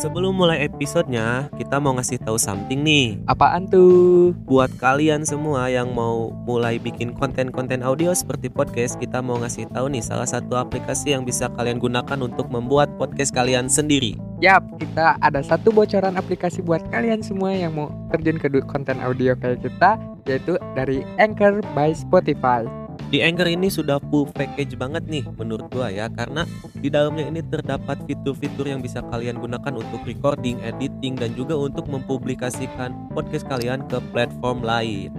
Sebelum mulai episodenya, kita mau ngasih tahu something nih. Apaan tuh? Buat kalian semua yang mau mulai bikin konten-konten audio seperti podcast, kita mau ngasih tahu nih salah satu aplikasi yang bisa kalian gunakan untuk membuat podcast kalian sendiri. Yap, kita ada satu bocoran aplikasi buat kalian semua yang mau terjun ke konten audio kayak kita, yaitu dari Anchor by Spotify. Di Anchor ini sudah full package banget nih menurut gua ya karena di dalamnya ini terdapat fitur-fitur yang bisa kalian gunakan untuk recording, editing dan juga untuk mempublikasikan podcast kalian ke platform lain.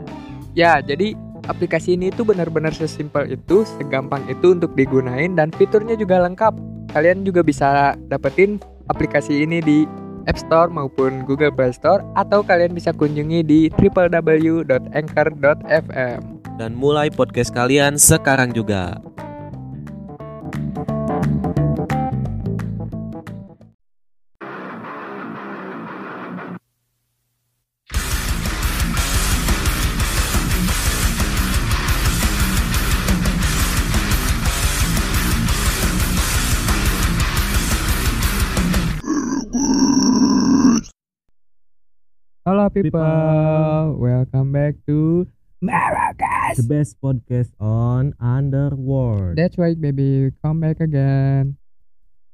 Ya, jadi aplikasi ini tuh benar-benar sesimpel itu, segampang itu untuk digunain dan fiturnya juga lengkap. Kalian juga bisa dapetin aplikasi ini di App Store maupun Google Play Store atau kalian bisa kunjungi di www.anchor.fm. Dan mulai podcast kalian sekarang juga. Halo people, People. welcome back to Maracas. The best podcast on Underworld. That's right baby, come back again.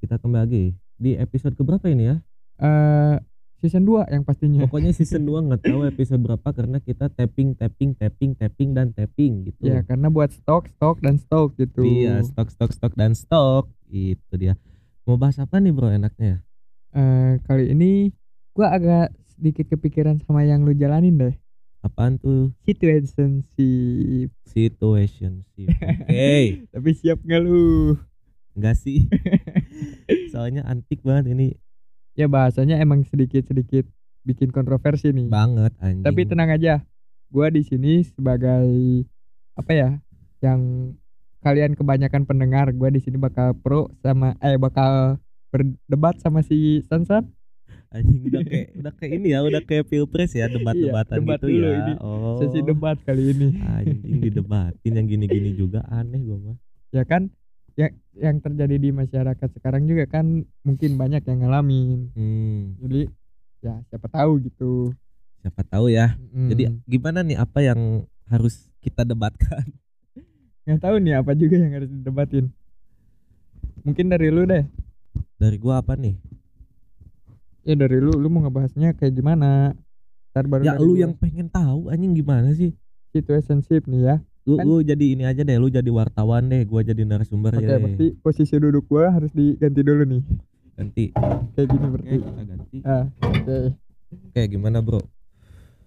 Kita kembali lagi di episode keberapa ini ya? Eh season 2 yang pastinya. Pokoknya season 2 nggak tahu episode berapa karena kita tapping, tapping, tapping, tapping dan tapping gitu. Ya, karena buat stok, stok dan stok gitu. Iya, stok, stok, stok dan stok. Itu dia. Mau bahas apa nih bro enaknya? Eh, kali ini gua agak sedikit kepikiran sama yang lu jalanin deh. Apaan tuh? Situationship. Situationship. Oke. Tapi siap nggak lu? Enggak sih. Soalnya antik banget ini Ya bahasanya emang sedikit-sedikit bikin kontroversi nih. banget anjing. Tapi tenang aja. Gua di sini sebagai apa ya? Yang kalian kebanyakan pendengar, gua di sini bakal pro sama eh bakal berdebat sama si Sansan. Anjing udah kayak udah kayak ini ya, udah kayak pilpres ya, debat-debatan Iya, debat gitu dulu ya. ini. Oh. Sesi debat kali ini. Anjing didebatin yang gini-gini juga aneh gua mah. ya kan yang yang terjadi di masyarakat sekarang juga kan mungkin banyak yang ngalamin Hmm, jadi ya siapa tahu gitu siapa tahu ya. Mm. Jadi gimana nih apa yang harus kita debatkan? nggak tahu nih apa juga yang harus didebatin mungkin dari lu deh Dari gua apa nih? Ya dari lu lu mau ngebahasnya kayak gimana Ntar baru Ya lu gua. yang pengen tahu anjing gimana sih? situationship nih ya Lu, Kan- lu jadi ini aja deh, lu jadi wartawan deh, gua jadi narasumber oke aja deh. berarti posisi duduk gua harus diganti dulu nih Ganti. kayak gini berarti kita ganti. ah oke Oke, gimana, Bro?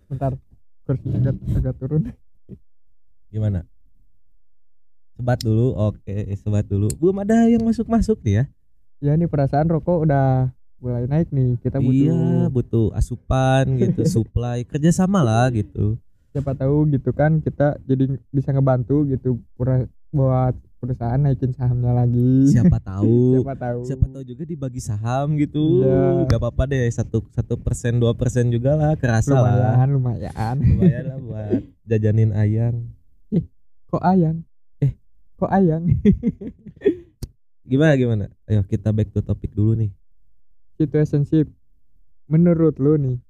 bentar kursinya agak, agak turun Gimana? Sebat dulu. Oke, sebat dulu. Belum ada yang masuk-masuk nih ya. ya nih perasaan rokok udah mulai naik nih kita butuh Iya, butuh asupan gitu, supply, kerjasama lah gitu. siapa tahu gitu kan kita jadi bisa ngebantu gitu buat perusahaan naikin sahamnya lagi Siapa tahu. siapa tahu Siapa tahu juga dibagi saham gitu. Iya. Gak apa-apa deh, satu satu persen dua persen juga lah, kerasa lah. lumayan lumayan Lumayan lah buat jajanin ayang. kok ayang Eh. kok ayang Gimana gimana? Ayo kita back to topic dulu nih. Situationship menurut lu nih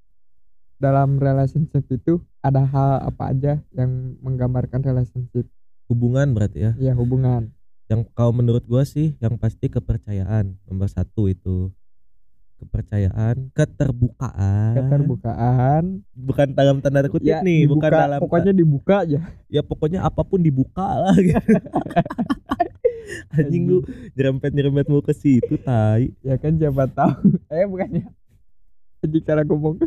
dalam relationship itu ada hal apa aja yang menggambarkan relationship? Hubungan berarti ya. ya hubungan. Yang kalau menurut gua sih yang pasti kepercayaan nomor satu itu kepercayaan keterbukaan. Keterbukaan. Bukan dalam tanda kutip ya nih dibuka, bukan dalam pokoknya dibuka aja. Ya pokoknya apa pun dibuka lah gitu. Anjing lu nyerempet nyerempet mau ke situ tai. Ya kan siapa tahu. Eh bukannya jadi cara ngomong.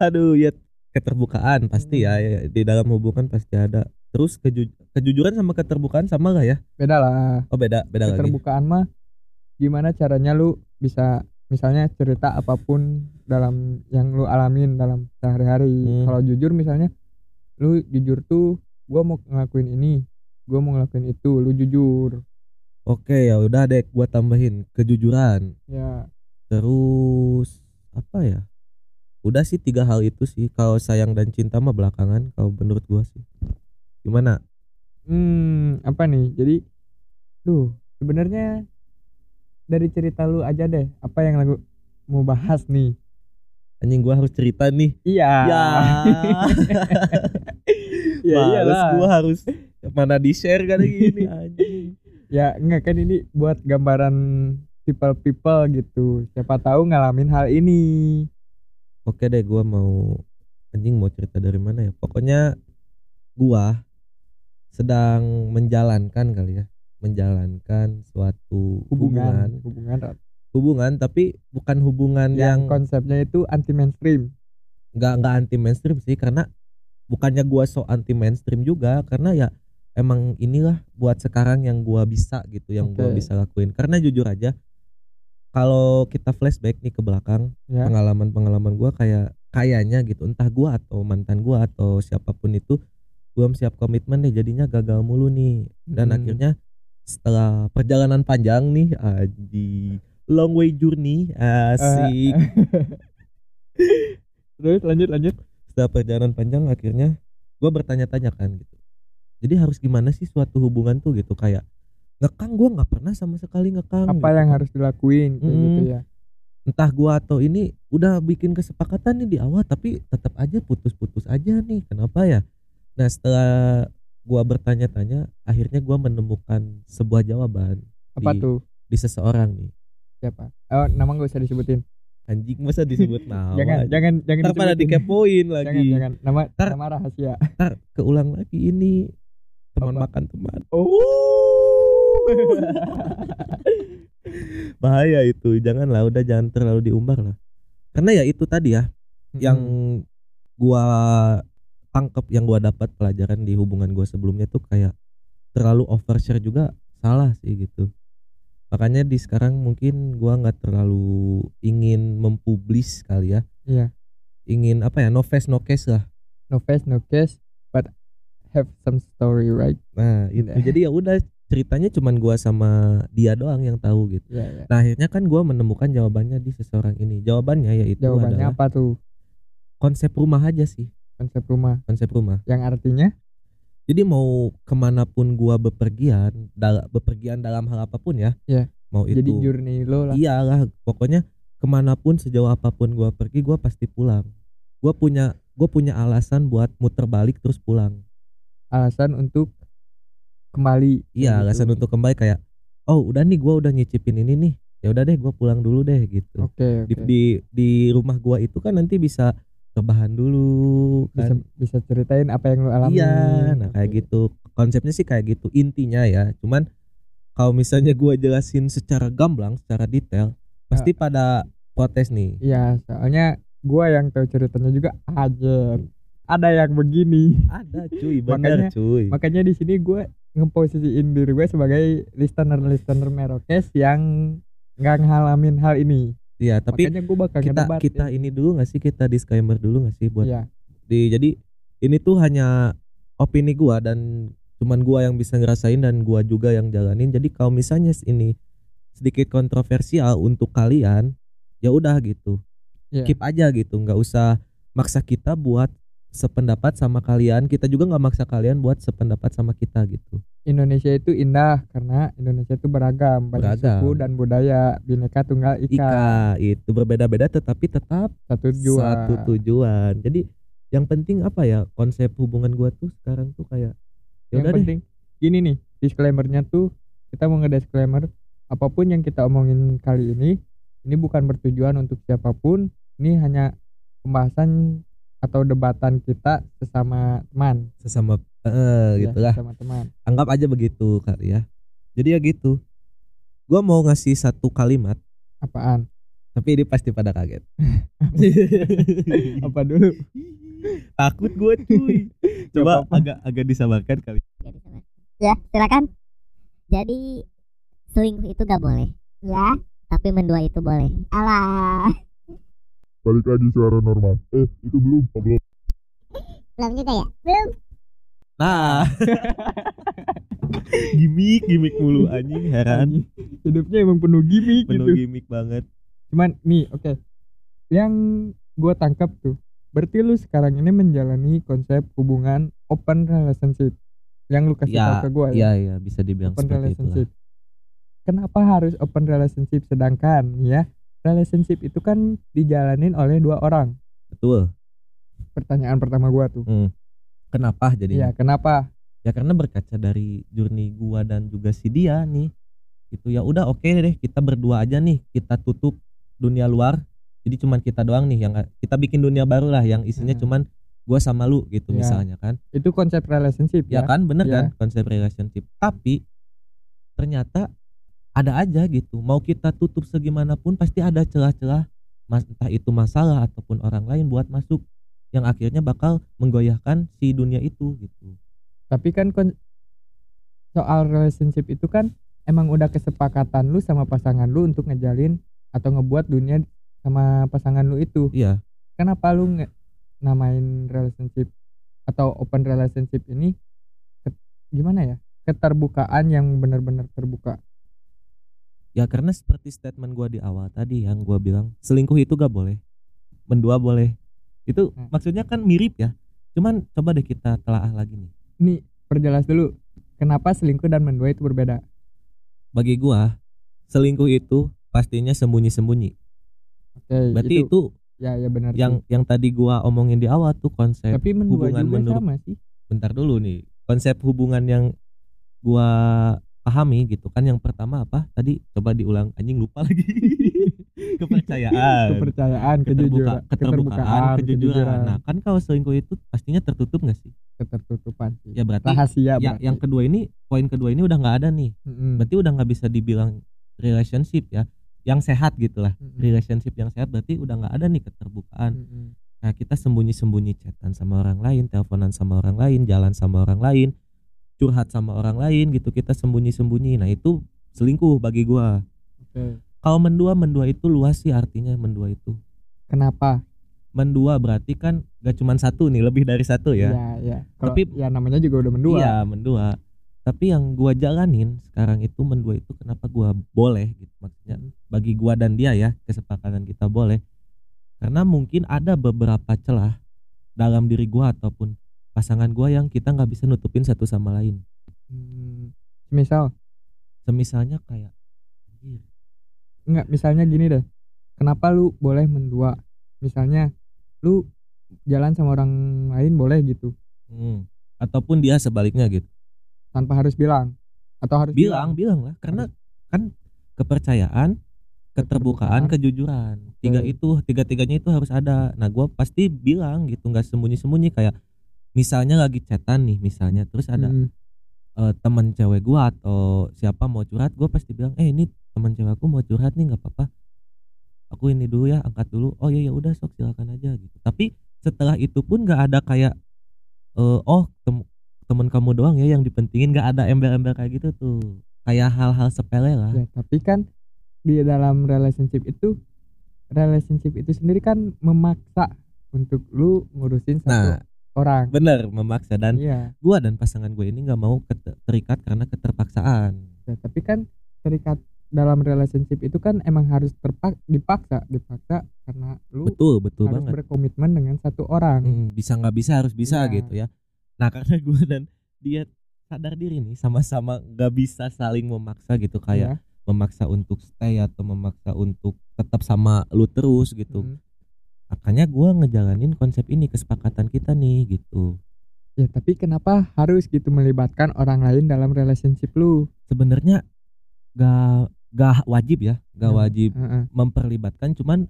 Aduh ya keterbukaan pasti ya, ya, di dalam hubungan pasti ada. Terus keju- kejujuran sama keterbukaan sama gak ya? Beda lah. Oh beda beda lagi. Keterbukaan mah gimana caranya lu bisa misalnya cerita apa pun dalam yang lu alamin dalam sehari-hari Hmm. kalau jujur misalnya lu jujur tuh gua mau ngelakuin ini gua mau ngelakuin itu lu jujur oke ya udah deh gua tambahin kejujuran ya Terus apa ya? Udah sih tiga hal itu sih. Kalau sayang dan cinta mah belakangan. Kalau menurut gua sih. Gimana? hmm apa nih jadi Duh, sebenarnya dari cerita lu aja deh, apa yang lagu mau bahas nih. Anjing gua harus cerita nih. Iya. Ya. ya Males gua harus mana di share kan gini anjing. Ya enggak kan ini buat gambaran people people gitu. Siapa tahu ngalamin hal ini. Oke deh gua mau anjing mau cerita dari mana ya? Pokoknya gua sedang menjalankan kali ya, menjalankan suatu Hubungan, hubungan, hubungan, hubungan tapi bukan hubungan yang, yang konsepnya itu anti mainstream. nggak nggak anti mainstream sih karena bukannya gua so anti mainstream juga karena ya emang inilah buat sekarang yang gua bisa gitu yang gua Oke. bisa lakuin karena jujur aja kalau kita flashback nih ke belakang Ya. pengalaman pengalaman gua kayak kayaknya gitu entah gua atau mantan gua atau siapa pun itu belum siap komitmen nih jadinya gagal mulu nih dan Hmm. akhirnya setelah perjalanan panjang nih aji long way journey asik Terus lanjut lanjut. setelah perjalanan panjang akhirnya gue bertanya-tanya kan gitu jadi harus gimana sih suatu hubungan tuh gitu kayak ngekang gue nggak pernah sama sekali ngekang Apa gitu. yang harus dilakuin kayak Mm. gitu ya. entah gue atau ini udah bikin kesepakatan nih di awal tapi tetap aja putus-putus aja nih kenapa ya nah setelah gue bertanya-tanya akhirnya gue menemukan sebuah jawaban Apa Di- tuh? di seseorang nih Siapa? Oh, nama gak usah disebutin. anjing masa disebut nama jangan, jangan, jangan ntar pada dikepoin Jangan, lagi jangan. Nama, Ntar- nama rahasia. ntar keulang lagi ini teman Apa? makan teman Oh. bahaya itu janganlah udah jangan terlalu diumbar lah karena ya itu tadi ya yang Hmm. gua tangkep yang gua dapat pelajaran di hubungan gua sebelumnya tuh kayak terlalu overshare juga salah sih gitu. Makanya di sekarang mungkin gua nggak terlalu ingin mempublis kali ya. Iya. ingin apa ya no face no case lah. No face no case but have some story right? Nah itu. Udah. jadi ya udah ceritanya cuman gua sama dia doang yang tahu gitu. Ya, ya. nah akhirnya kan gua menemukan jawabannya di seseorang ini. Jawabannya yaitu jawabannya adalah apa tuh? konsep rumah aja sih konsep rumah konsep rumah yang artinya Jadi mau ke mana pun gua bepergian, dal bepergian dalam hal apa pun ya, Iya. mau itu, jadi journey lo lah iyalah, pokoknya ke mana pun sejauh apa pun gua pergi, gua pasti pulang. Gua punya, gua punya alasan buat muter balik terus pulang. alasan untuk kembali Iya, Gitu. alasan untuk kembali kayak, oh udah nih, gua udah nyicipin ini nih, ya udah deh, gua pulang dulu deh gitu. oke Di, oke di di rumah gua itu kan nanti bisa rebahan dulu bisa kan. bisa ceritain apa yang lo alami Iya, nah kayak gitu. Konsepnya sih kayak gitu intinya ya. Cuman kalau misalnya gua jelasin secara gamblang, secara detail, pasti pada protes nih. iya soalnya gua yang tahu ceritanya juga aja ada yang begini Ada cuy, Makanya- bener cuy. makanya di sini gue ngeposisiin diri gue sebagai listener listener merokes yang nggak ngalamin hal ini Iya, tapi makanya gue bakal kita ngedebat kita ya. ini dulu nggak sih kita disclaimer dulu nggak sih buat Iya. di jadi ini tuh hanya opini gua dan cuman gua yang bisa ngerasain dan gua juga yang jalanin. Jadi kalau misalnya ini sedikit kontroversial untuk kalian, ya udah gitu. Iya. Keep aja gitu, nggak usah maksa kita buat sependapat sama kalian. Kita juga nggak maksa kalian buat sependapat sama kita gitu. Indonesia itu indah karena Indonesia itu beragam banyak Beragam. suku dan budaya bineka tunggal ika, Ika itu berbeda-beda tetapi tetap satu tujuan satu tujuan. Jadi yang penting apa ya konsep hubungan gua tuh sekarang tuh kayak ya yang deh penting gini nih disclaimernya tuh kita mau nge-disclaimer apa pun yang kita omongin kali ini ini bukan bertujuan untuk siapa pun ini hanya pembahasan atau debatan kita sesama teman sesama eh ya, gitulah. sesama teman Anggap aja begitu kali ya. Jadi ya gitu. Gua mau ngasih satu kalimat apaan tapi ini pasti pada kaget. apa dulu Takut gue cuy. Coba apa-apa. agak agak disabarkan kali. Sama. Ya, silakan. Jadi selingkuh itu gak boleh. Ya. Tapi mendua itu boleh. Alah. Balik lagi suara normal eh itu belum oh, belum Belum juga ya? Belum. Nah. gimik gimik mulu anjing heran. hidupnya emang penuh gimmick Penuh gitu gimik banget. cuman nih oke yang gua tangkap tuh berarti lu sekarang ini menjalani konsep hubungan open relationship yang lu kasih Ya, tahu ke gua ya Iya iya bisa dibilang open seperti itulah. relationship kenapa harus open relationship sedangkan ya relationship itu kan dijalanin oleh dua orang. betul Pertanyaan pertama gua tuh. Hmm. kenapa Iya, jadinya kenapa? ya karena berkaca dari journey gua dan juga si dia nih itu ya udah oke deh kita berdua aja nih kita tutup dunia luar jadi cuman kita doang nih yang kita bikin dunia baru lah yang isinya Hmm. cuman gua sama lu gitu Iya. misalnya kan Itu konsep relationship ya ya. kan bener Iya. kan konsep relationship tapi ternyata ada aja gitu mau kita tutup segimanapun pasti ada celah-celah mas entah itu masalah ataupun orang lain buat masuk yang akhirnya bakal menggoyahkan si dunia itu gitu Tapi kan soal relationship itu kan emang udah kesepakatan lu sama pasangan lu untuk ngejalin atau ngebuat dunia sama pasangan lu itu. iya Kenapa lu nge- namain relationship atau open relationship ini gimana ya? Keterbukaan yang benar-benar terbuka. Ya karena seperti statement gua di awal tadi yang gua bilang selingkuh itu gak boleh mendua boleh itu Hmm. maksudnya kan mirip ya cuman coba deh kita telaah lagi nih Nih, perjelas dulu kenapa selingkuh dan mendua itu berbeda. bagi gua selingkuh itu pastinya sembunyi-sembunyi Oke, berarti itu, itu ya ya benar. yang yang tadi gua omongin di awal tuh sih. konsep tapi mendua hubungan juga menurut- sama sih. bentar dulu nih konsep hubungan yang gua pahami gitu kan yang pertama apa tadi coba diulang anjing lupa lagi kepercayaan Kepercayaan, keterbuka, kejujuran, keterbukaan kejujuran nah kan kalau selingkuh itu pastinya tertutup gak sih ketertutupan sih. ya berarti Rahasia ya berarti. yang kedua ini poin kedua ini udah nggak ada nih Mm-mm. berarti udah nggak bisa dibilang relationship ya yang sehat gitulah Mm-mm. relationship yang sehat berarti udah nggak ada nih keterbukaan Mm-mm. Nah kita sembunyi-sembunyi chatan sama orang lain, teleponan sama orang lain, jalan sama orang lain, curhat sama orang lain gitu kita sembunyi-sembunyi. Nah itu selingkuh bagi gua. Oke. Kalau mendua mendua itu luas sih artinya mendua itu. Kenapa? Mendua berarti kan gak cuma satu nih, lebih dari satu ya. Iya, iya. Kalau- Tapi- ya namanya juga udah mendua. Iya mendua. Tapi yang gua jalanin sekarang itu mendua itu kenapa gua boleh gitu maksudnya bagi gua dan dia ya kesepakatan kita boleh karena mungkin ada beberapa celah dalam diri gua ataupun pasangan gua yang kita nggak bisa nutupin satu sama lain. Hmm, misal semisalnya kayak enggak misalnya gini deh. Kenapa lu boleh mendua? Misalnya lu jalan sama orang lain boleh gitu. Hmm, ataupun dia sebaliknya gitu. Tanpa harus bilang? Atau harus bilang bilang lah. Karena kan kepercayaan keterbukaan Keterbukaan. kejujuran. Tiga itu tiga tiganya itu harus ada. Nah gua pasti bilang gitu nggak sembunyi sembunyi kayak misalnya lagi chatan nih misalnya terus ada Hmm, eh, teman cewek gua atau siapa mau curhat gua pasti bilang eh ini teman cewek aku mau curhat nih nggak apa-apa. Aku ini dulu ya angkat dulu. Oh ya ya udah sok silakan aja gitu. Tapi setelah itu pun nggak ada kayak eh, oh tem teman kamu doang ya yang dipentingin. Nggak ada embel-embel kayak gitu tuh. Kayak hal-hal sepele lah. Ya tapi kan di dalam relationship itu relationship itu sendiri kan memaksa untuk lu ngurusin satu nah orang. Bener memaksa. Dan iya. gua dan pasangan gue ini nggak mau terikat karena keterpaksaan. Ya, tapi kan terikat dalam relationship itu kan emang harus terpak dipaksa. Dipaksa karena lu betul betul harus banget. berkomitmen dengan satu orang. Mm, bisa nggak bisa harus bisa Iya. gitu ya. Nah karena gue dan dia sadar diri nih sama-sama nggak bisa saling memaksa gitu. Kayak Ya. memaksa untuk stay atau memaksa untuk tetap sama lu terus gitu. Mm. Makanya gue ngejalanin konsep ini kesepakatan kita nih gitu ya tapi kenapa harus gitu melibatkan orang lain dalam relationship lu sebenarnya gak gak wajib ya gak Hmm. wajib Heeh. memperlibatkan cuman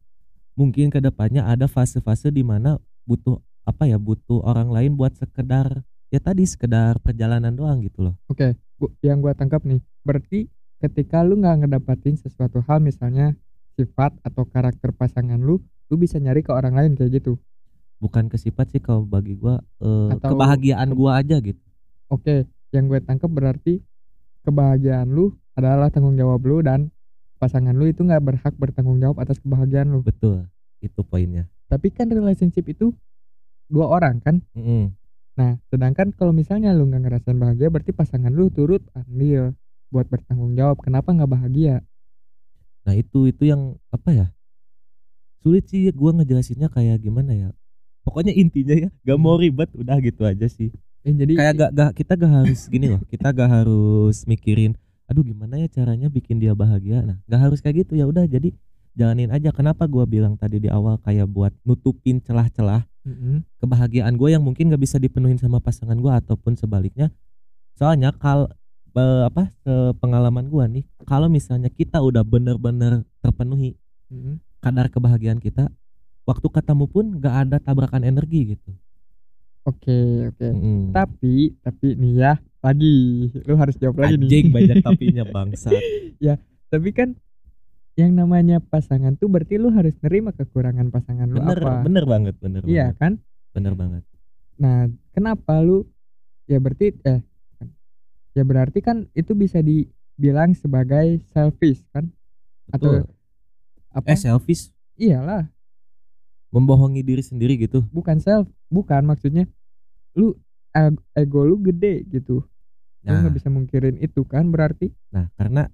mungkin ke depannya ada fase-fase di mana butuh apa ya butuh orang lain buat sekedar ya tadi sekedar perjalanan doang gitu loh Oke, bu, yang gua tangkap nih, berarti ketika lu nggak ngedapatin sesuatu hal misalnya sifat atau karakter pasangan lu, lu bisa nyari ke orang lain kayak gitu. bukan kesifat sih kalau bagi gua eh, Atau- kebahagiaan gua aja gitu Oke, yang gue tangkap berarti kebahagiaan lu adalah tanggung jawab lu dan pasangan lu itu nggak berhak bertanggung jawab atas kebahagiaan lu. betul itu poinnya Tapi kan relationship itu dua orang kan. Mm-mm. Nah, sedangkan kalau misalnya lu nggak ngerasain bahagia, berarti pasangan lu turut andil buat bertanggung jawab. Kenapa nggak bahagia? nah itu itu yang apa ya sulit sih gua ngejelasinnya kayak gimana ya. Pokoknya intinya ya gak mau ribet udah gitu aja sih. Eh, jadi kayak gak, gak kita gak harus gini loh kita gak harus mikirin aduh gimana ya caranya bikin dia bahagia? Nah gak harus kayak gitu ya udah jadi jalanin aja. Kenapa gua bilang tadi di awal kayak buat nutupin celah-celah Mm-mm. kebahagiaan gue yang mungkin gak bisa dipenuhin sama pasangan gua ataupun sebaliknya? Soalnya kal apa pengalaman gua nih kalau misalnya kita udah bener-bener terpenuhi Mm-mm. Kadar kebahagiaan kita waktu ketemu pun gak ada tabrakan energi gitu Oke oke. Mm-mm. Tapi tapi nih ya lagi lu harus jawab lagi nih. anjing banyak tapinya bangsa Tapi kan yang namanya pasangan tuh berarti lu harus nerima kekurangan pasangan lu bener apa. bener banget bener Iya banget kan? bener banget Nah, kenapa lu ya berarti eh bukan. ya berarti kan itu bisa dibilang sebagai selfish kan? Atau Betul. Apa? eh selfish? Iyalah, membohongi diri sendiri gitu? Bukan self, bukan maksudnya. Lu eg- ego lu gede gitu. Lu nah. nggak bisa mungkirin itu kan berarti? Nah karena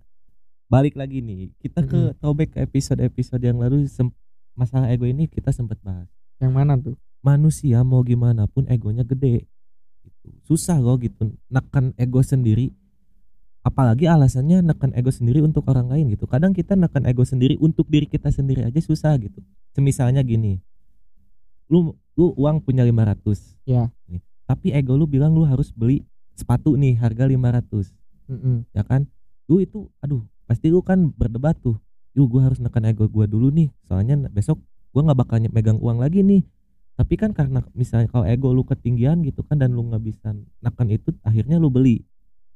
balik lagi nih kita ke throwback ke episode-episode yang lalu sem- masalah ego ini kita sempat bahas. Yang mana tuh? manusia mau gimana pun egonya gede. Gitu. susah loh gitu nekan ego sendiri apalagi alasannya nekan ego sendiri untuk orang lain gitu. Kadang kita nekan ego sendiri untuk diri kita sendiri aja susah gitu. Semisalnya gini lu lu uang punya 500 Ya. nih. tapi ego lu bilang lu harus beli sepatu nih harga 500 Mm-mm. ya kan? Lu itu aduh pasti lu kan berdebat tuh. Yuk gua harus nekan ego gua dulu nih. Soalnya besok gua nggak bakal megang uang lagi nih. Tapi kan karena misalnya kalau ego lu ketinggian gitu kan dan lu nggak bisa nekan itu akhirnya lu beli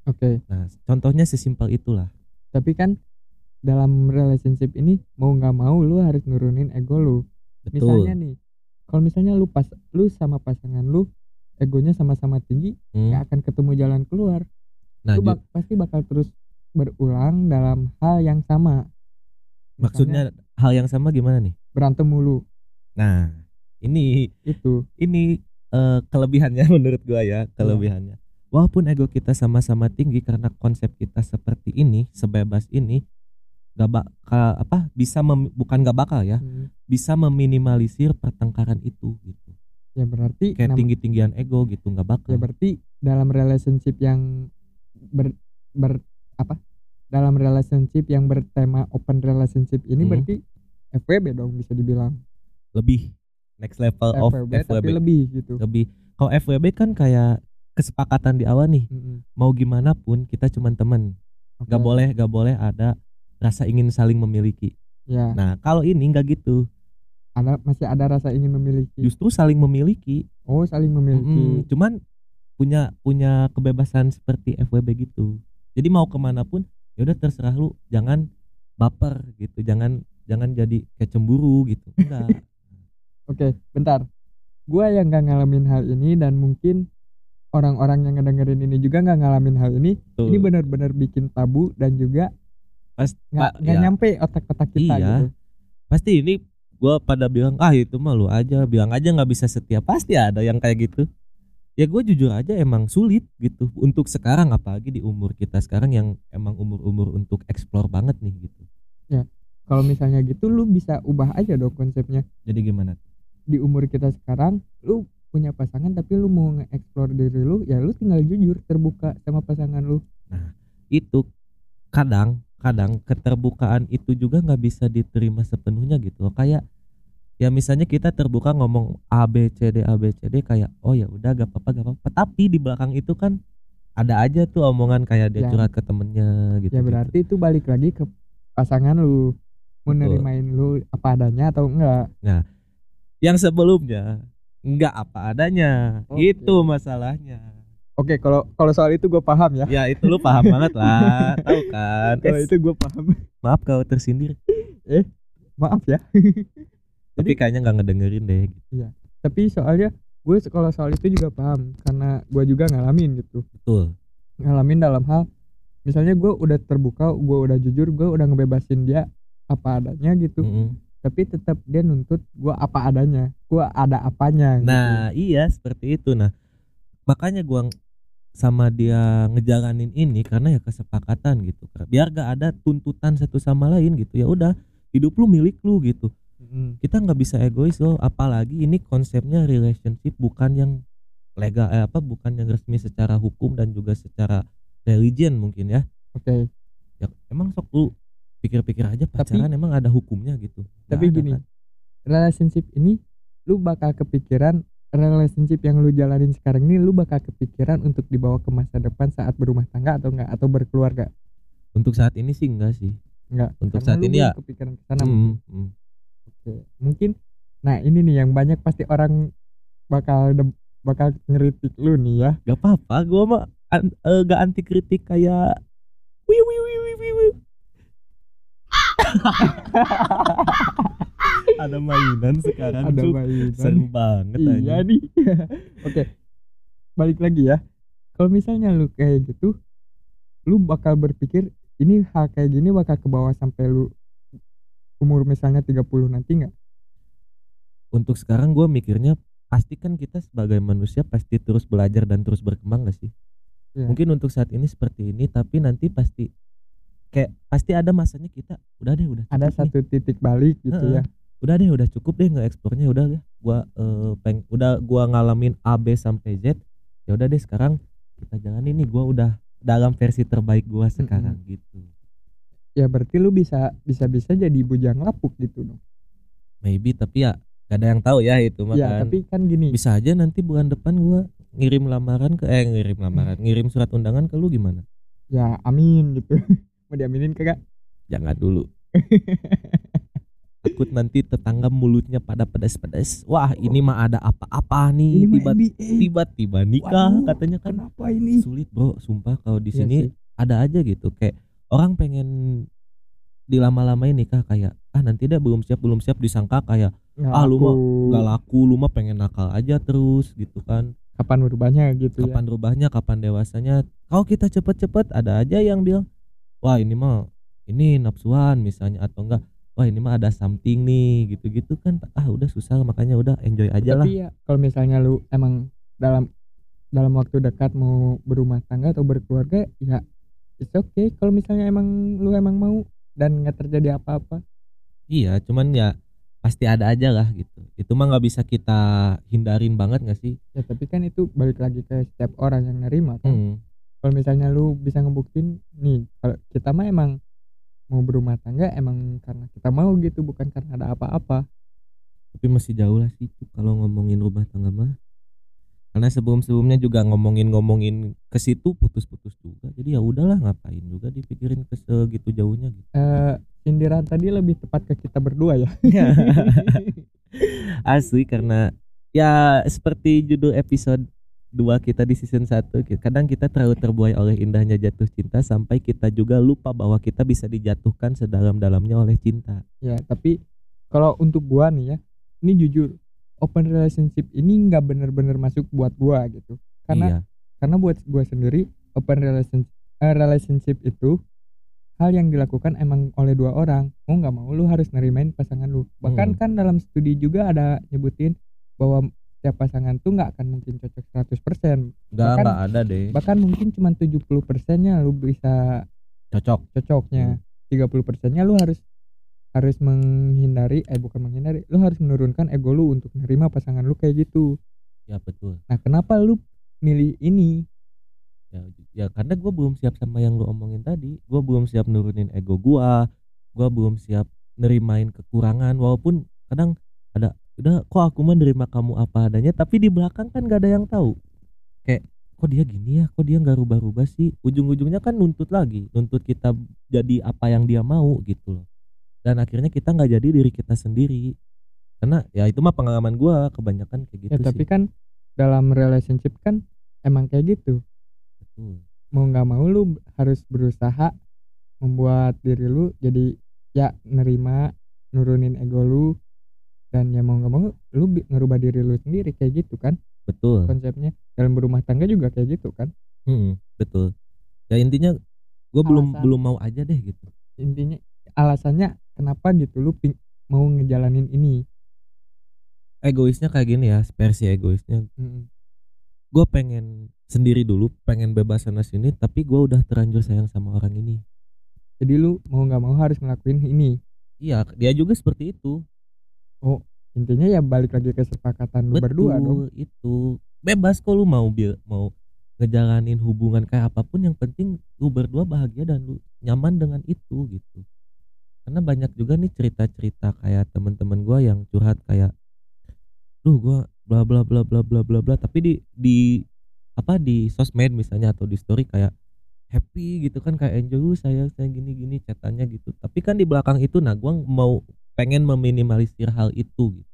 Oke, nah contohnya sesimpel itulah tapi kan dalam relationship ini mau nggak mau lu harus nurunin ego lu. betul Misalnya nih, kalau misalnya lu pas lu sama pasangan lu egonya sama-sama tinggi, Hmm. nggak akan ketemu jalan keluar. nah lu bak- pasti bakal terus berulang dalam hal yang sama. Misalnya maksudnya hal yang sama gimana nih berantem mulu nah ini itu. ini eh, kelebihannya menurut gua ya kelebihannya walaupun ego kita sama-sama tinggi karena konsep kita seperti ini sebebas ini gak bakal apa bisa mem- bukan gak bakal ya Hmm, bisa meminimalisir pertengkaran itu gitu Ya berarti kayak tinggi tinggian ego gitu nggak bakal ya berarti dalam relationship yang ber, ber apa? Dalam relationship yang bertema open relationship ini Hmm. berarti FWB dong bisa dibilang. lebih next level of FWB, FWB tapi lebih gitu. lebih kalau FWB kan kayak kesepakatan di awal nih Mm-mm. mau gimana pun kita cuman temen. Oke. nggak boleh nggak boleh ada rasa ingin saling memiliki. Ya, nah kalau ini nggak gitu. Ada masih ada rasa ingin memiliki. justru saling memiliki. Oh, saling memiliki. Mm, cuman punya punya kebebasan seperti FWB gitu. Jadi mau ke mana pun ya udah terserah lu. Jangan baper gitu. Jangan jangan jadi kayak cemburu gitu. Enggak. Oke, bentar. Gua yang nggak ngalamin hal ini dan mungkin orang-orang yang ngedengerin ini juga nggak ngalamin hal ini. Tuh. Ini benar-benar bikin tabu dan juga Pas- nggak ya. nyampe otak-otak kita Iya. gitu. pasti ini gua pada bilang ah itu mah lu aja bilang aja nggak bisa setia pasti ada yang kayak gitu ya gue jujur aja emang sulit gitu untuk sekarang apalagi di umur kita sekarang yang emang umur-umur untuk explore banget nih gitu Kalau misalnya gitu lu bisa ubah aja dong konsepnya. jadi gimana Di umur kita sekarang lu punya pasangan tapi lu mau nge-explore diri lu, ya lu tinggal jujur terbuka sama pasangan lu. itu kadang kadang keterbukaan itu juga nggak bisa diterima sepenuhnya gitu loh kayak ya misalnya kita terbuka ngomong A B C D A B C D kayak oh ya udah gak apa-apa gak apa-apa tapi di belakang itu kan ada aja tuh omongan kayak dia Ya. curhat ke temennya gitu Ya berarti itu balik lagi ke pasangan lu. Mau Betul. nerimain lu apa adanya atau enggak. yang sebelumnya nggak apa adanya Oke. itu masalahnya Oke, kalau kalau soal itu gue paham ya. ya itu lu paham banget lah tahu kan Kalau Eh, itu gue paham. maaf kalau tersindir Maaf ya. tapi kayaknya nggak ngedengerin deh Tapi soalnya gue kalau soal itu juga paham karena gue juga ngalamin gitu. betul Ngalamin dalam hal misalnya gue udah terbuka, gue udah jujur, gue udah ngebebasin dia apa adanya gitu. Mm-mm. Tapi tetap dia nuntut gue apa adanya. Gue ada apanya gitu. Nah, iya seperti itu. Nah, makanya gua sama dia ngejalanin ini karena ya kesepakatan gitu. Biar gak ada tuntutan satu sama lain gitu. Ya udah, hidup lu milik lu gitu. Mm. Kita nggak bisa egois loh, apalagi ini konsepnya relationship bukan yang legal eh, apa bukan yang resmi secara hukum dan juga secara religion mungkin ya. Oke. Ya emang sok lu pikir-pikir aja pacaran emang ada hukumnya gitu. Nggak Tapi ada gini, kan? relationship ini lu bakal kepikiran relationship yang lu jalanin sekarang ini lu bakal kepikiran untuk dibawa ke masa depan saat berumah tangga atau enggak atau berkeluarga? Untuk saat ini sih enggak sih. Enggak Untuk saat ini ya- kepikiran ke sana Hmm, hmm. Oke, mungkin nah ini nih yang banyak pasti orang bakal bakal ngeritik lu nih ya. Gak apa-apa, gua mah an- eh, gak anti kritik kayak wiu wiu wiu wiu, wiu. Ada mainan sekarang ada mainan Seru banget iya aja. nih oke balik lagi ya kalau misalnya lu kayak gitu lu bakal berpikir ini hal kayak gini bakal ke bawah sampai lu umur misalnya 30 nanti nggak Untuk sekarang gua mikirnya pasti kan kita sebagai manusia pasti terus belajar dan terus berkembang gak sih? Iya. Mungkin untuk saat ini seperti ini tapi nanti pasti kayak pasti ada masanya kita udah deh udah ada cukup nih. satu titik balik gitu Heeh. ya. Udah deh udah cukup deh nggak ekspornya udah deh. Gua eh, peng udah gua ngalamin A B sampai Z ya udah deh sekarang kita jalan ini gua udah dalam versi terbaik gua sekarang gitu. Ya berarti lu bisa bisa bisa jadi bujang lapuk gitu dong. Maybe tapi ya gak ada yang tahu ya itu mah ya kan. tapi kan gini. Bisa aja nanti bulan depan gua ngirim lamaran ke eh ngirim lamaran ngirim surat undangan ke lu gimana? Ya amin gitu mau diaminin kagak? Jangan dulu. Takut nanti tetangga mulutnya pada pedas-pedas wah ini mah ada apa-apa nih? Ini mah tiba tiba-tiba nikah Waduh, katanya kan. kenapa ini? Sulit bro. Sumpah kalau di Iya sini sih. ada aja gitu. Kayak orang pengen dilama-lamain nikah kayak ah nanti deh belum siap belum siap disangka kayak Nggak ah, lu mah laku. gak laku lu mah pengen nakal aja terus gitu kan. Kapan berubahnya gitu kapan rubahnya kapan dewasanya. Kalau kita cepet-cepet ada aja yang bilang wah ini mah ini nafsuan misalnya atau enggak. Wah ini mah ada something nih gitu-gitu kan. Ah udah susah makanya udah enjoy aja lah. tapi ya kalau misalnya lu emang dalam dalam waktu dekat mau berumah tangga atau berkeluarga ya it's okay. Kalau misalnya emang lu emang mau dan nggak terjadi apa-apa. Iya cuman ya pasti ada aja lah gitu. Itu mah nggak bisa kita hindarin banget nggak sih? Ya tapi kan itu balik lagi ke setiap orang yang nerima kan? Hmm. Kalau misalnya lu bisa ngebuktiin nih kalau kita mah emang mau berumah tangga emang karena kita mau gitu bukan karena ada apa-apa. Tapi masih jauh lah sih kalau ngomongin rumah tangga mah. Karena sebelum sebelumnya juga ngomongin ngomongin ke situ putus-putus juga. Jadi ya udahlah ngapain juga dipikirin ke segitu jauhnya gitu. Eh sindiran tadi lebih tepat ke kita berdua ya. Asli karena ya seperti judul episode 2 kita di season 1 kadang kita terlalu terbuai oleh indahnya jatuh cinta sampai kita juga lupa bahwa kita bisa dijatuhkan sedalam-dalamnya oleh cinta. Ya tapi kalau untuk gua nih ya ini jujur open relationship ini nggak bener-bener masuk buat gua gitu. Karena iya. karena buat gua sendiri open relationship relationship itu hal yang dilakukan emang oleh dua orang. Mau nggak mau lu harus nerimain pasangan lu. Bahkan Hmm. kan dalam studi juga ada nyebutin bahwa setiap pasangan tuh nggak akan mungkin cocok 100% enggak bahkan- enggak ada deh. bahkan mungkin cuma 70 persennya lu bisa cocok. cocoknya. 30 persennya lu harus harus menghindari eh bukan menghindari lu harus menurunkan ego lu untuk menerima pasangan lu kayak gitu. Ya betul. Nah kenapa lu milih ini? Ya, ya karena gue belum siap sama yang lu omongin tadi. Gue belum siap nurunin ego gua. Gue belum siap nerimain kekurangan walaupun kadang ada udah kok aku mah nerima kamu apa adanya tapi di belakang kan gak ada yang tahu. Kayak kok dia gini ya? Kok dia nggak rubah-rubah sih? Ujung-ujungnya kan nuntut lagi nuntut kita jadi apa yang dia mau gitu loh. Dan akhirnya kita nggak jadi diri kita sendiri. Karena ya itu mah pengalaman gua kebanyakan kayak gitu ya tapi sih. kan dalam relationship kan emang kayak gitu. Betul. mau nggak mau lu harus berusaha membuat diri lu jadi ya nerima nurunin ego lu dan ya mau nggak mau lu ngerubah diri lu sendiri kayak gitu kan betul konsepnya dalam berumah tangga juga kayak gitu kan Hmm, betul. Ya intinya gue belum belum mau aja deh gitu. intinya alasannya kenapa gitu lu ping- mau ngejalanin ini Egoisnya kayak gini ya, versi egoisnya. Mm. Gue pengen sendiri dulu, pengen bebas sana sini, tapi gue udah terlanjur sayang sama orang ini. jadi lu mau nggak mau harus ngelakuin ini Iya, dia juga seperti itu. Intinya ya balik lagi ke kesepakatan lu Betul, berdua dong itu. Bebas kok lu mau bil mau ngejalanin hubungan kayak apa pun yang penting lu berdua bahagia dan lu nyaman dengan itu gitu. karena banyak juga nih cerita-cerita kayak teman-teman gua yang curhat kayak duh gua bla bla bla bla bla bla bla tapi di di apa di sosmed misalnya atau di story kayak happy gitu kan kayak enjoy "Uh, saya saya gini gini catatannya gitu tapi kan di belakang itu nah gua mau pengen meminimalisir hal itu gitu.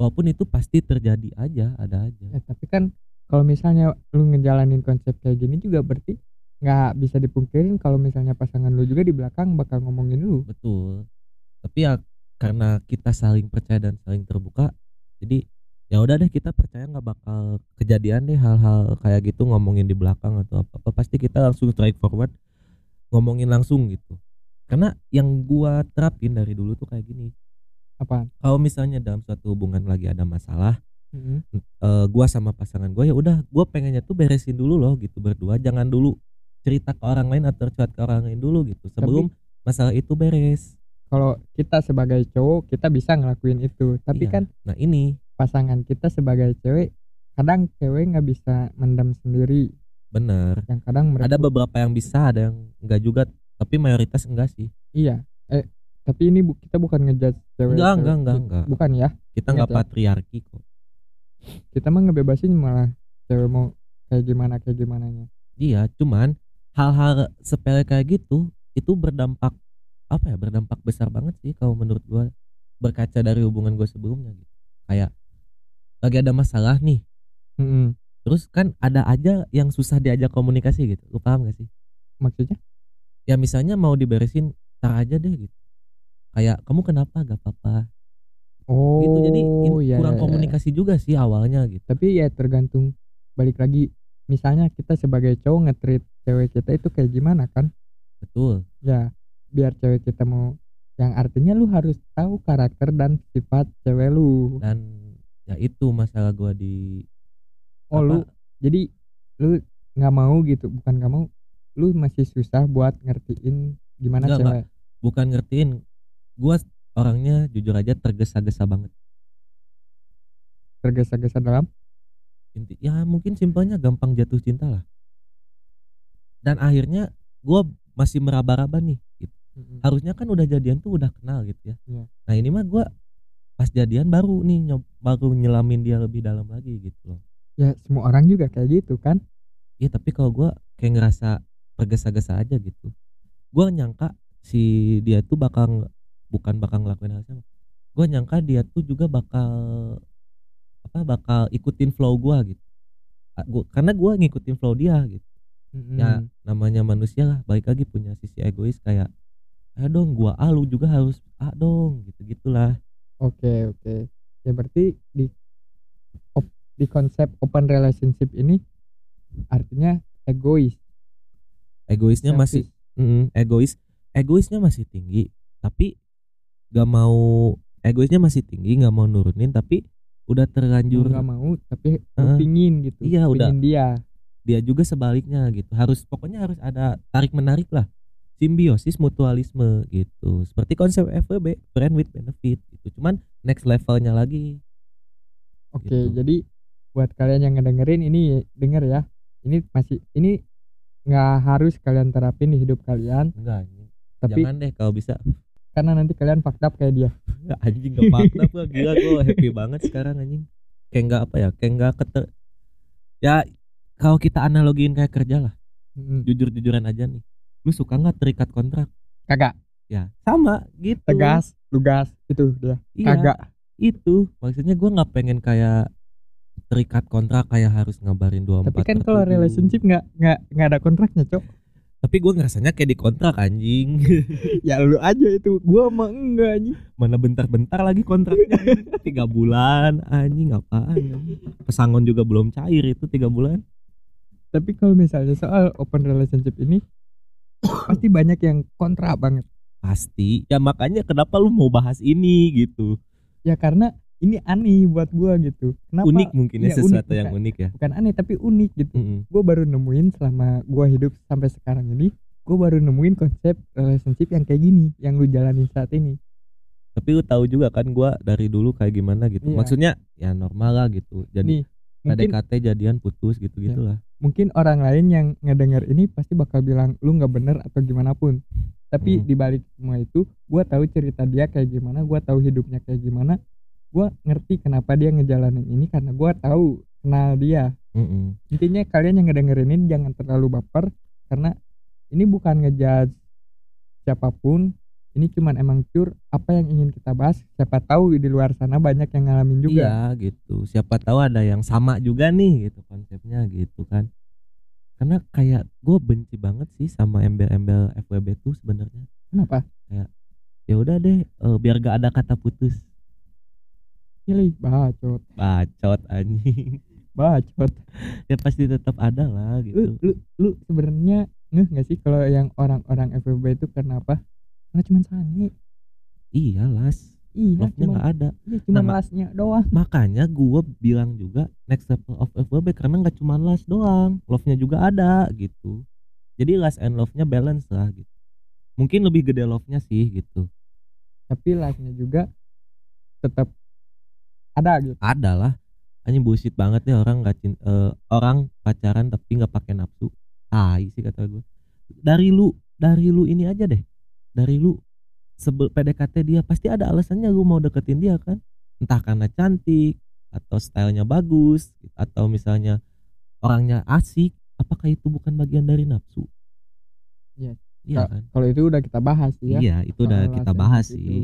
Walaupun itu pasti terjadi aja ada aja. Ya, tapi kan kalau misalnya lu ngejalanin konsep kayak gini juga berarti nggak bisa dipungkirin kalau misalnya pasangan lu juga di belakang bakal ngomongin lu. betul. Tapi ya karena kita saling percaya dan saling terbuka jadi ya udah deh kita percaya nggak bakal kejadian deh hal-hal kayak gitu ngomongin di belakang atau apa apa pasti kita langsung strike forward ngomongin langsung gitu. Karena yang gua terapin dari dulu tuh kayak gini Apa? kalau misalnya dalam suatu hubungan lagi ada masalah Mm-mm. eh, gua sama pasangan gua ya udah gua pengennya tuh beresin dulu loh gitu berdua jangan dulu cerita ke orang lain atau curhat ke orang lain dulu gitu sebelum masalah itu beres Kalau kita sebagai cowok kita bisa ngelakuin itu, tapi Iya. kan nah ini pasangan kita sebagai cewek kadang cewek nggak bisa mendam sendiri, bener yang kadang mereka ada beberapa yang bisa ada yang enggak juga tapi mayoritas enggak sih iya. Eh tapi ini bu- kita bukan ngejudge cewek. enggak enggak enggak enggak Bukan ya. kita enggak Ingat ya. patriarki kok Kita mah ngebebasin malah cewek mau kayak gimana kayak gimananya. iya cuman hal-hal sepele kayak gitu itu berdampak apa ya berdampak besar banget sih kalau menurut gua berkaca dari hubungan gue sebelumnya gitu kayak lagi ada masalah nih Mm-mm. terus kan ada aja yang susah diajak komunikasi gitu lu paham gak sih Maksudnya? ya misalnya mau diberesin tar aja deh gitu kayak kamu kenapa? Gak apa-apa. Oh, gitu. Jadi iya, kurang iya. komunikasi juga sih awalnya gitu. Tapi ya tergantung balik lagi misalnya kita sebagai cowok nge-treat cewek kita itu kayak gimana kan? Betul. Ya biar cewek kita mau yang artinya lu harus tahu karakter dan sifat cewek lu. Dan ya itu masalah gua di oh apa, lu jadi lu nggak mau gitu? Bukan nggak mau lu masih susah buat ngertiin gimana Enggak, cewek? Bukan ngertiin gua orangnya jujur aja tergesa-gesa banget. Tergesa-gesa dalam? Inti ya mungkin simpelnya gampang jatuh cinta lah. Dan akhirnya gua masih meraba-raba nih gitu. harusnya kan udah jadian tuh udah kenal gitu ya. Iya. nah ini mah gua pas jadian baru nih nyob, baru nyelamin dia lebih dalam lagi gitu loh. Ya semua orang juga kayak gitu kan? Iya tapi kalau gua kayak ngerasa tergesa-gesa aja gitu. Gua nyangka si dia tuh bakal bukan bakal ngelakuin hal sama gua nyangka dia tuh juga bakal apa bakal ikutin flow gua gitu gua, karena gua ngikutin flow dia gitu ya Mm-mm. namanya manusia lah balik lagi punya sisi egois kayak ayo dong gua ah lu juga harus ah dong gitu gitulah Oke oke. Ya berarti di op- di konsep open relationship ini artinya egois. egoisnya masih selfish. Mm, egois egoisnya masih tinggi tapi gak mau egoisnya masih tinggi nggak mau nurunin tapi udah terlanjur nggak mau tapi Heeh. pingin gitu. Iya, udah. Pingin dia. dia juga sebaliknya gitu harus pokoknya harus ada tarik menarik lah simbiosis mutualisme gitu seperti konsep FWB friend with benefit itu cuman next levelnya lagi Oke, Gitu. jadi buat kalian yang ngedengerin ini denger ya. Ini masih ini nggak harus kalian terapin di hidup kalian, enggak tapi jangan deh kalau bisa karena nanti kalian fucked up kayak dia. anjing gak fakta gua gila gua happy banget sekarang anjing kayak nggak apa ya kayak nggak keter ya kalau kita analogiin kayak kerja lah Mm-mm. jujur-jujuran aja nih lu suka nggak terikat kontrak Kagak, ya sama gitu tegas, lugas itu dia. iya, Kagak. itu maksudnya gua nggak pengen kayak terikat kontrak kayak harus ngabarin dua Tapi kan kalau relationship nggak nggak nggak ada kontraknya, Cok. Tapi gua ngerasanya kayak di kontrak anjing ya lu aja itu. Gua mah enggak anjing. mana bentar-bentar lagi kontraknya tiga bulan anjing apaan anjing. pesangon juga belum cair itu tiga bulan Tapi kalau misalnya soal open relationship ini pasti banyak yang kontra banget. pasti ya makanya kenapa lu mau bahas ini gitu Ya karena ini aneh buat gua gitu. Kenapa? unik mungkin ya Iya, unik, sesuatu yang bukan. unik ya Bukan aneh tapi unik gitu. Mm-mm. Gua baru nemuin selama gua hidup sampai sekarang ini, gua baru nemuin konsep relationship yang kayak gini, yang lu jalanin saat ini. tapi lu tahu juga kan gua dari dulu kayak gimana gitu Iya. maksudnya ya normal lah gitu jadi Nih, PDKT jadian putus gitu gitulah mungkin orang lain yang ngedenger ini pasti bakal bilang lu nggak bener atau gimana pun. tapi Hmm. di balik semua itu gue tahu cerita dia kayak gimana gue tahu hidupnya kayak gimana gue ngerti kenapa dia ngejalanin ini karena gue tahu kenal dia Mm-mm. intinya kalian yang ngedengerin ini jangan terlalu baper karena ini bukan ngejudge siapa pun ini cuman emang cur apa yang ingin kita bahas siapa tahu di luar sana banyak yang ngalamin juga Iya gitu. Siapa tahu ada yang sama juga nih gitu konsepnya gitu kan. Karena kayak gue benci banget sih sama embel-embel FWB tuh sebenarnya. kenapa Ya udah deh, eh, biar gak ada kata putus. Pilih bacot Bacot anjing. bacot ya pasti tetap ada lah lu gitu. lu lu sebenarnya ngeh nggak sih kalau yang orang-orang FWB itu kenapa karena cuman sange Iya las, iya love-nya cuma nggak ada. iya, cuma Nama- lasnya doang Makanya gue bilang juga next level of FWB karena nggak cuma las doang, love-nya juga ada gitu. Jadi last and love-nya balance lah gitu. Mungkin lebih gede love-nya sih gitu. tapi lasnya juga tetap ada gitu. Ada lah hanya bullshit banget nih orang nggak eh, orang pacaran tapi nggak pakai nafsu. Tai sih kata gue dari lu dari lu ini aja deh. Dari lu sebel PDKT dia pasti ada alasannya lu mau deketin dia kan. Entah karena cantik atau stylenya bagus atau misalnya orangnya asik apakah itu bukan bagian dari nafsu? Iya. iya kan? kalau itu udah kita bahas ya. Iya itu udah kita bahas gitu. sih.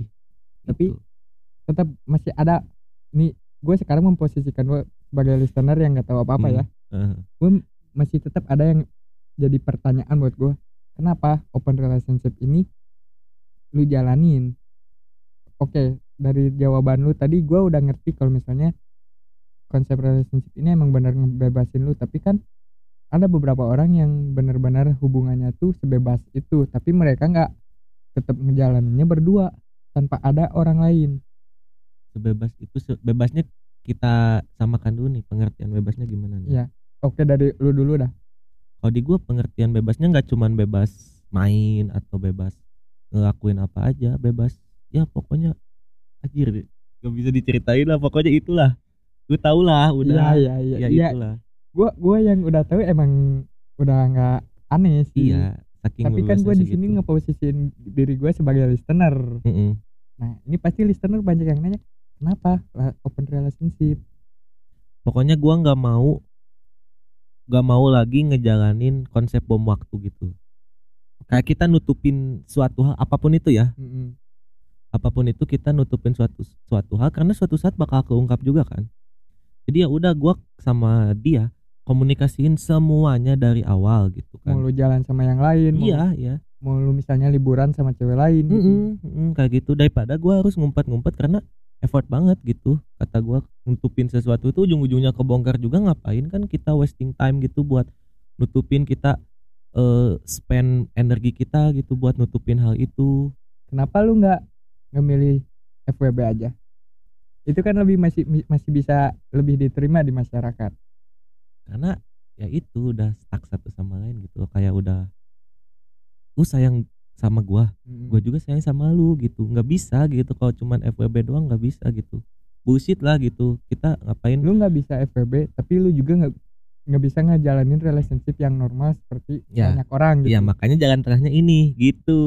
Tapi- Gitu. tetap masih ada nih gue sekarang memposisikan gue sebagai listener yang nggak tahu apa apa ya. Eh, masih tetap ada yang jadi pertanyaan buat gue kenapa open relationship ini lu jalanin? Oke dari jawaban lu tadi gue udah ngerti kalau misalnya konsep relationship ini emang bener ngebebasin lu tapi kan ada beberapa orang yang benar-benar hubungannya tuh sebebas itu tapi mereka nggak tetap ngejalaninnya berdua tanpa ada orang lain sebebas itu bebasnya kita samakan dulu nih pengertian bebasnya gimana nih? Iya. oke dari lu dulu dah. Kalau di gua pengertian bebasnya nggak cuman bebas main atau bebas ngelakuin apa aja bebas ya pokoknya anjir gak bisa diceritain lah pokoknya itulah. Lu tau lah udah. Iya iya ya iya. itulah. Gue gue yang udah tahu emang udah nggak aneh sih. Iya saking tapi kan gue bebasnya di sini ngeposisiin diri gue sebagai listener. Mm-mm. nah ini pasti listener banyak yang nanya kenapa? Open relationship. Pokoknya gua nggak mau nggak mau lagi ngejalanin konsep bom waktu gitu. Kayak kita nutupin suatu hal apa pun itu ya. Mm-mm. apa pun itu kita nutupin suatu suatu hal karena suatu saat bakal keungkap juga kan. Jadi ya udah gua sama dia komunikasiin semuanya dari awal gitu mau kan lu jalan sama yang lain mau- iya iya. mau, lu misalnya liburan sama cewek lain gitu. Mm-mm, mm-mm, kayak gitu. Daripada gua harus ngumpet-ngumpet karena effort banget gitu. Kata gua nutupin sesuatu itu ujung-ujungnya kebongkar juga ngapain kan kita wasting time gitu buat nutupin kita eh spend energi kita gitu buat nutupin hal itu. Kenapa lu nggak ngemilih FWB aja? Itu kan lebih masih masih bisa lebih diterima di masyarakat. Karena ya itu udah stuck satu sama lain gitu kayak udah lu sayang sama gua. Mm-mm. gue juga sayang sama lu gitu. Nggak bisa gitu. Kalau cuman FWB doang nggak bisa gitu. Bullshit lah gitu. Kita ngapain? Lu nggak bisa FWB tapi lu juga nggak nggak bisa ngejalanin relationship yang normal seperti Ya. banyak orang gitu. Ya makanya jalan tengahnya ini gitu.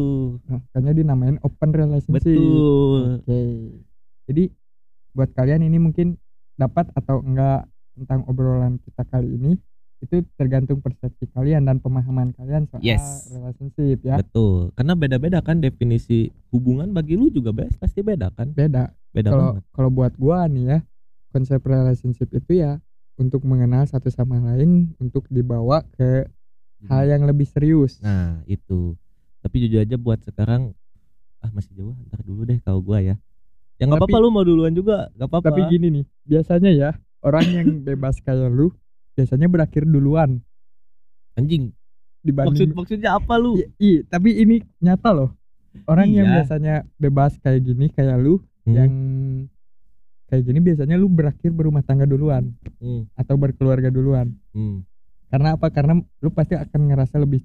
Makanya dinamain open relationship. Betul. Oke. Jadi buat kalian ini mungkin dapat atau enggak tentang obrolan kita kali ini itu tergantung persepsi kalian dan pemahaman kalian soal Yes. relationship ya. Betul. Karena beda-beda kan definisi hubungan bagi lu juga best pasti beda kan? Beda. Beda kalau banget. kalau buat gua nih ya konsep relationship itu ya untuk mengenal satu sama lain untuk dibawa ke hal yang lebih serius. Nah itu. Tapi jujur aja buat sekarang ah masih jauh ntar dulu deh kalau gua ya. Ya nggak apa-apa lu mau duluan juga nggak apa-apa. tapi gini nih biasanya ya orang yang bebas kayak lu biasanya berakhir duluan. Anjing. Maksud dibanding maksudnya apa lu? I, i- tapi ini nyata loh. Orang yang Iya. biasanya bebas kayak gini kayak lu Hmm, yang kayak gini biasanya lu berakhir berumah tangga duluan. Hmm, atau berkeluarga duluan. Hmm. karena apa? Karena lu pasti akan ngerasa lebih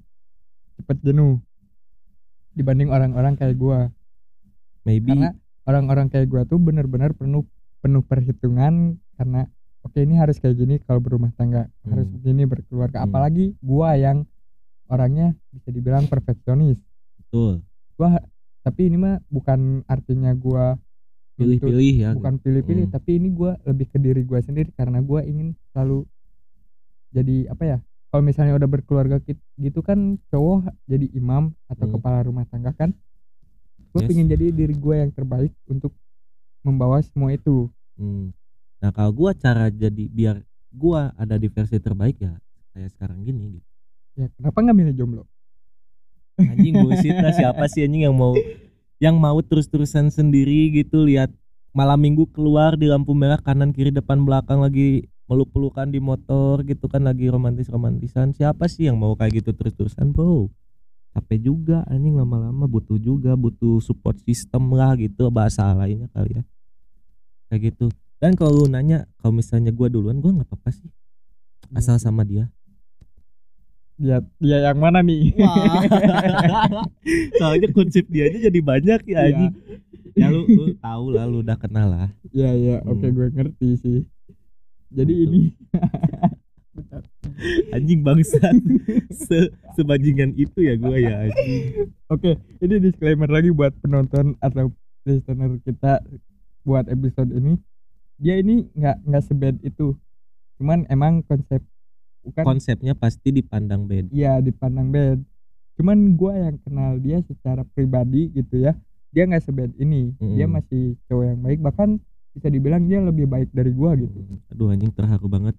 cepat jenuh dibanding orang-orang kayak gua. Maybe. Karena orang-orang kayak gua tuh benar-benar penuh penuh perhitungan karena oke ini harus kayak gini kalau berumah tangga harus Hmm. begini berkeluarga Hmm. apalagi gua yang orangnya bisa dibilang perfeksionis betul gua tapi ini mah bukan artinya gua pilih-pilih ya bukan pilih-pilih Hmm. tapi ini gua lebih ke diri gua sendiri karena gua ingin selalu jadi apa ya kalau misalnya udah berkeluarga gitu kan cowok jadi imam atau Hmm. kepala rumah tangga kan gue Yes. pengen jadi diri gue yang terbaik untuk membawa semua itu Hmm. Nah kalau gua cara jadi biar gua ada di versi terbaik ya kayak sekarang gini gitu. ya kenapa nggak milih jomblo? Anjing bullshit lah siapa sih anjing yang mau yang mau terus-terusan sendiri gitu lihat malam minggu keluar di lampu merah kanan kiri depan belakang lagi meluk-pelukan di motor gitu kan lagi romantis-romantisan. Siapa sih yang mau kayak gitu terus-terusan bro? Capek juga anjing lama-lama butuh juga butuh support system lah gitu bahasa lainnya kali ya. Kayak gitu dan kalau lu nanya kalau misalnya gua duluan gua nggak apa-apa sih. Asal sama dia. Dia dia yang mana nih? Soalnya konsep dia aja jadi banyak ya Iya. anjing. Ya lu lu tahu lah lu udah kenal lah. Ya ya oke Hmm. gue ngerti sih. Jadi Gitu. ini anjing bangsat. Se sebajingan itu ya gua ya anjing. Oke, ini disclaimer lagi buat penonton atau listener kita buat episode ini. Dia ini nggak nggak sebad itu. Cuman emang konsep bukan konsepnya pasti dipandang beda iya dipandang bad. Cuman gua yang kenal dia secara pribadi gitu ya. Dia nggak sebad ini. Dia Mm-mm. masih cowok yang baik bahkan bisa dibilang dia lebih baik dari gua gitu. aduh anjing terharu banget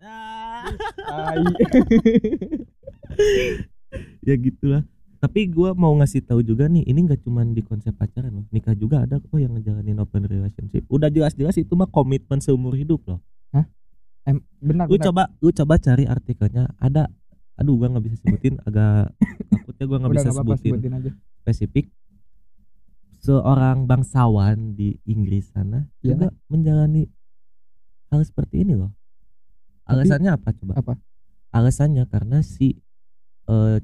ya gitulah tapi gua mau ngasih tahu juga nih ini nggak cuman di konsep pacaran loh. Nikah juga ada kok yang ngejalanin open relationship. Udah jelas-jelas itu mah komitmen seumur hidup loh. Em, benar lu benar. coba lu coba cari artikelnya. Ada. Aduh gua nggak bisa sebutin. Agak takutnya gua nggak bisa nggak apa-apa, sebutin. sebutin aja. spesifik. Seorang bangsawan di Inggris sana Ya. juga menjalani hal seperti ini loh. Tapi- alasannya apa coba? Apa? alasannya karena si eh,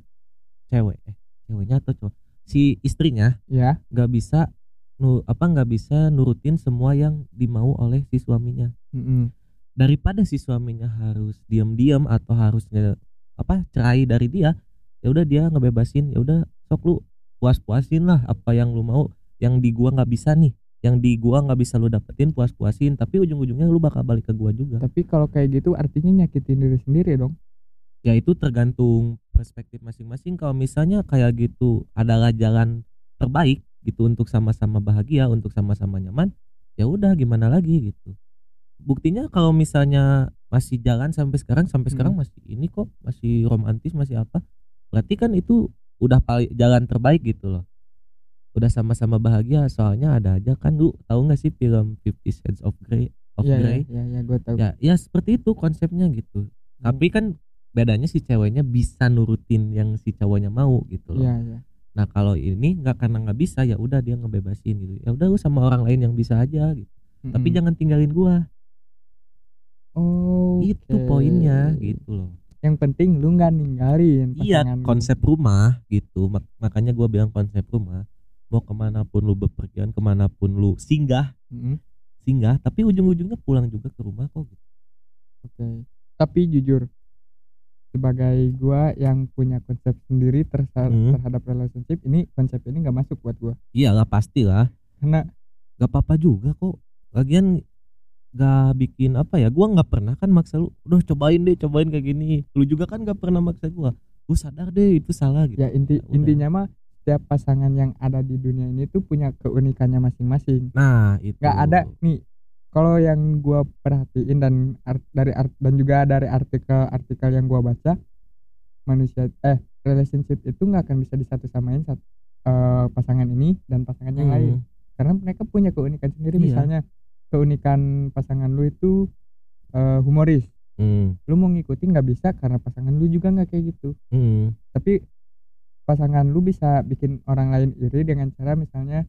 cewek eh ceweknya atau cowok si istrinya Ya. nggak bisa nu apa nggak bisa nurutin semua yang dimau oleh si suaminya Mm-mm. daripada si suaminya harus diam-diam atau harus nge- apa cerai dari dia ya udah dia ngebebasin ya udah sok lu puas-puasin lah apa yang lu mau yang di gua nggak bisa nih yang di gua nggak bisa lu dapetin puas-puasin tapi ujung-ujungnya lu bakal balik ke gua juga Tapi kalau kayak gitu artinya nyakitin diri sendiri dong. Ya itu tergantung perspektif masing-masing. Kalau misalnya kayak gitu adalah jalan terbaik gitu untuk sama-sama bahagia untuk sama-sama nyaman ya udah gimana lagi gitu. Buktinya kalau misalnya masih jalan sampai sekarang sampai sekarang Hmm. masih ini kok masih romantis masih apa berarti kan itu udah paling jalan terbaik gitu loh. Udah sama-sama bahagia soalnya ada aja kan lu tahu nggak sih film Fifty Shades of Grey of Iya, Grey? ya, ya, ya, gue tahu. ya ya seperti itu konsepnya gitu. Tapi kan bedanya si ceweknya bisa nurutin yang si cowoknya mau gitu loh Iya, iya. nah kalau ini nggak karena nggak bisa ya udah dia ngebebasin gitu ya udah sama orang lain yang bisa aja gitu tapi Mm-mm. jangan tinggalin gua Oh, itu poinnya gitu loh Yang penting lu nggak ninggalin iya pasangan lu. konsep rumah gitu Mak- makanya gua bilang konsep rumah mau ke mana pun lu bepergian ke mana pun lu singgah Mm-mm. singgah tapi ujung-ujungnya pulang juga ke rumah kok gitu. Oke. Tapi jujur sebagai gua yang punya konsep sendiri tersa- Hmm. terhadap relationship ini konsep ini nggak masuk buat gua. iyalah pasti lah. Karena gak apa-apa juga kok. Lagian gak bikin apa ya gua nggak pernah kan maksa lu udah cobain deh cobain kayak gini. Lu juga kan gak pernah maksa gua. Gua sadar deh itu salah gitu. Ya inti Ya intinya mah setiap pasangan yang ada di dunia ini tuh punya keunikannya masing-masing. nah itu. Nggak ada nih kalau yang gua perhatiin dan art- dari art dan juga dari artikel-artikel yang gua baca manusia eh relationship itu nggak akan bisa disatu samain sat, eh, pasangan ini dan pasangan yang Hmm, lain karena mereka punya keunikan sendiri. Iya. misalnya keunikan pasangan lu itu eh, humoris. Hmm, lu mau ngikutin nggak bisa karena pasangan lu juga nggak kayak gitu. Hmm. tapi pasangan lu bisa bikin orang lain iri dengan cara misalnya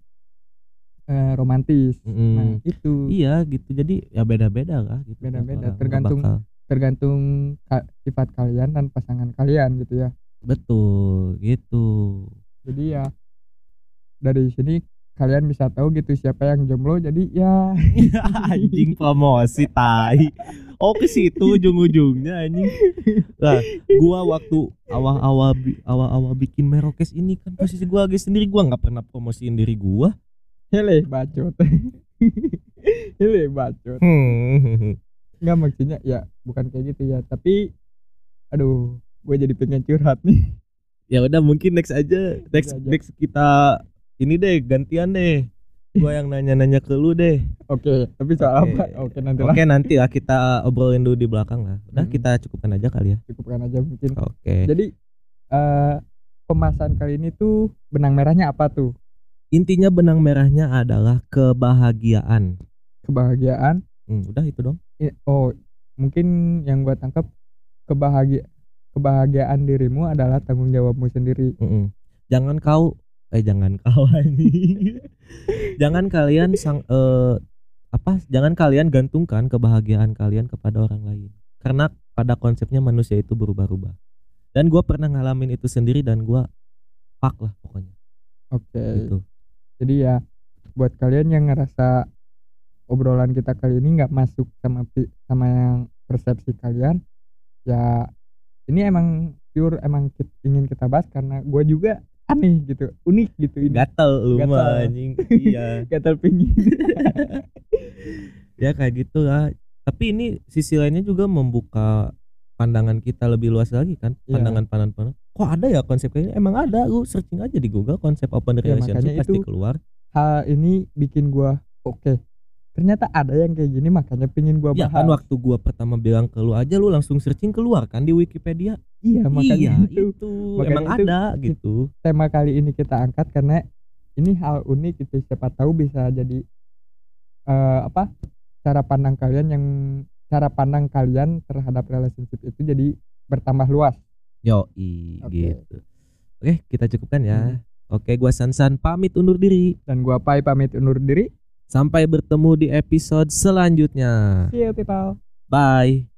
eh, romantis. Mm-mm. nah itu. Iya gitu. Jadi ya beda-beda lah gitu. Beda-beda, tergantung- bakal- tergantung ka- sifat kalian dan pasangan kalian gitu ya. Betul gitu. Jadi ya dari sini kalian bisa tahu gitu siapa yang jomblo. Jadi ya. Anjing promosi tai. Oh ke situ ujung-ujungnya anjing. Lah gua waktu awal-awal awal-awal bikin merokes ini kan posisi gua lagi sendiri gua nggak pernah promosiin diri gua hele bacot. Hele bacot. Hmm. nggak maksudnya ya bukan kayak gitu ya. Tapi aduh gue jadi pengen curhat nih. Ya udah mungkin next aja. Next aja. next kita ini deh gantian deh. Gua yang nanya-nanya ke lu deh. Oke tapi soal Oke. apa? Oke nanti oke lah nanti lah kita obrolin dulu di belakang lah. Udah Hmm. kita cukupkan aja kali ya. Cukupkan aja mungkin. Oke. Jadi eh pembahasan kali ini tuh benang merahnya apa tuh intinya benang merahnya adalah kebahagiaan kebahagiaan hmm, udah itu dong I- oh mungkin yang gua tangkap kebahagia kebahagiaan dirimu adalah tanggung jawabmu sendiri Mm-mm. Jangan kau eh jangan kau anjing. jangan kalian sang eh, apa? Jangan kalian gantungkan kebahagiaan kalian kepada orang lain. Karena pada konsepnya manusia itu berubah-ubah. Dan gua pernah ngalamin itu sendiri dan gua fuck lah pokoknya oke gitu. Jadi ya buat kalian yang ngerasa obrolan kita kali ini nggak masuk sama sama yang persepsi kalian ya ini emang pure emang ki- ingin kita bahas karena gue juga aneh gitu unik gitu ini Gatel lu Gatel. mah anjing. iya. gatal pingin Ya kayak gitu lah. Tapi ini sisi lainnya juga membuka pandangan kita lebih luas lagi kan Iya. pandangan-pandangan kok ada ya konsep kayak ini emang ada lu searching aja di Google konsep open Ya, relationship makanya pasti itu keluar. hal ini bikin gue oke. Ternyata ada yang kayak gini makanya pingin gue ya bahas. kan waktu gua pertama bilang ke lu aja lu langsung searching keluar kan di Wikipedia. Iya makanya iya itu. itu. Makanya emang itu- ada gitu. tema kali ini kita angkat karena ini hal unik gitu. Siapa tahu bisa jadi eh, apa cara pandang kalian yang cara pandang kalian terhadap relationship itu jadi bertambah luas. Yo Oke. gitu. Oke kita cukupkan ya. Hmm. oke gua Sansan pamit undur diri. Dan gua Pai pamit undur diri. Sampai bertemu di episode selanjutnya. See you people. Bye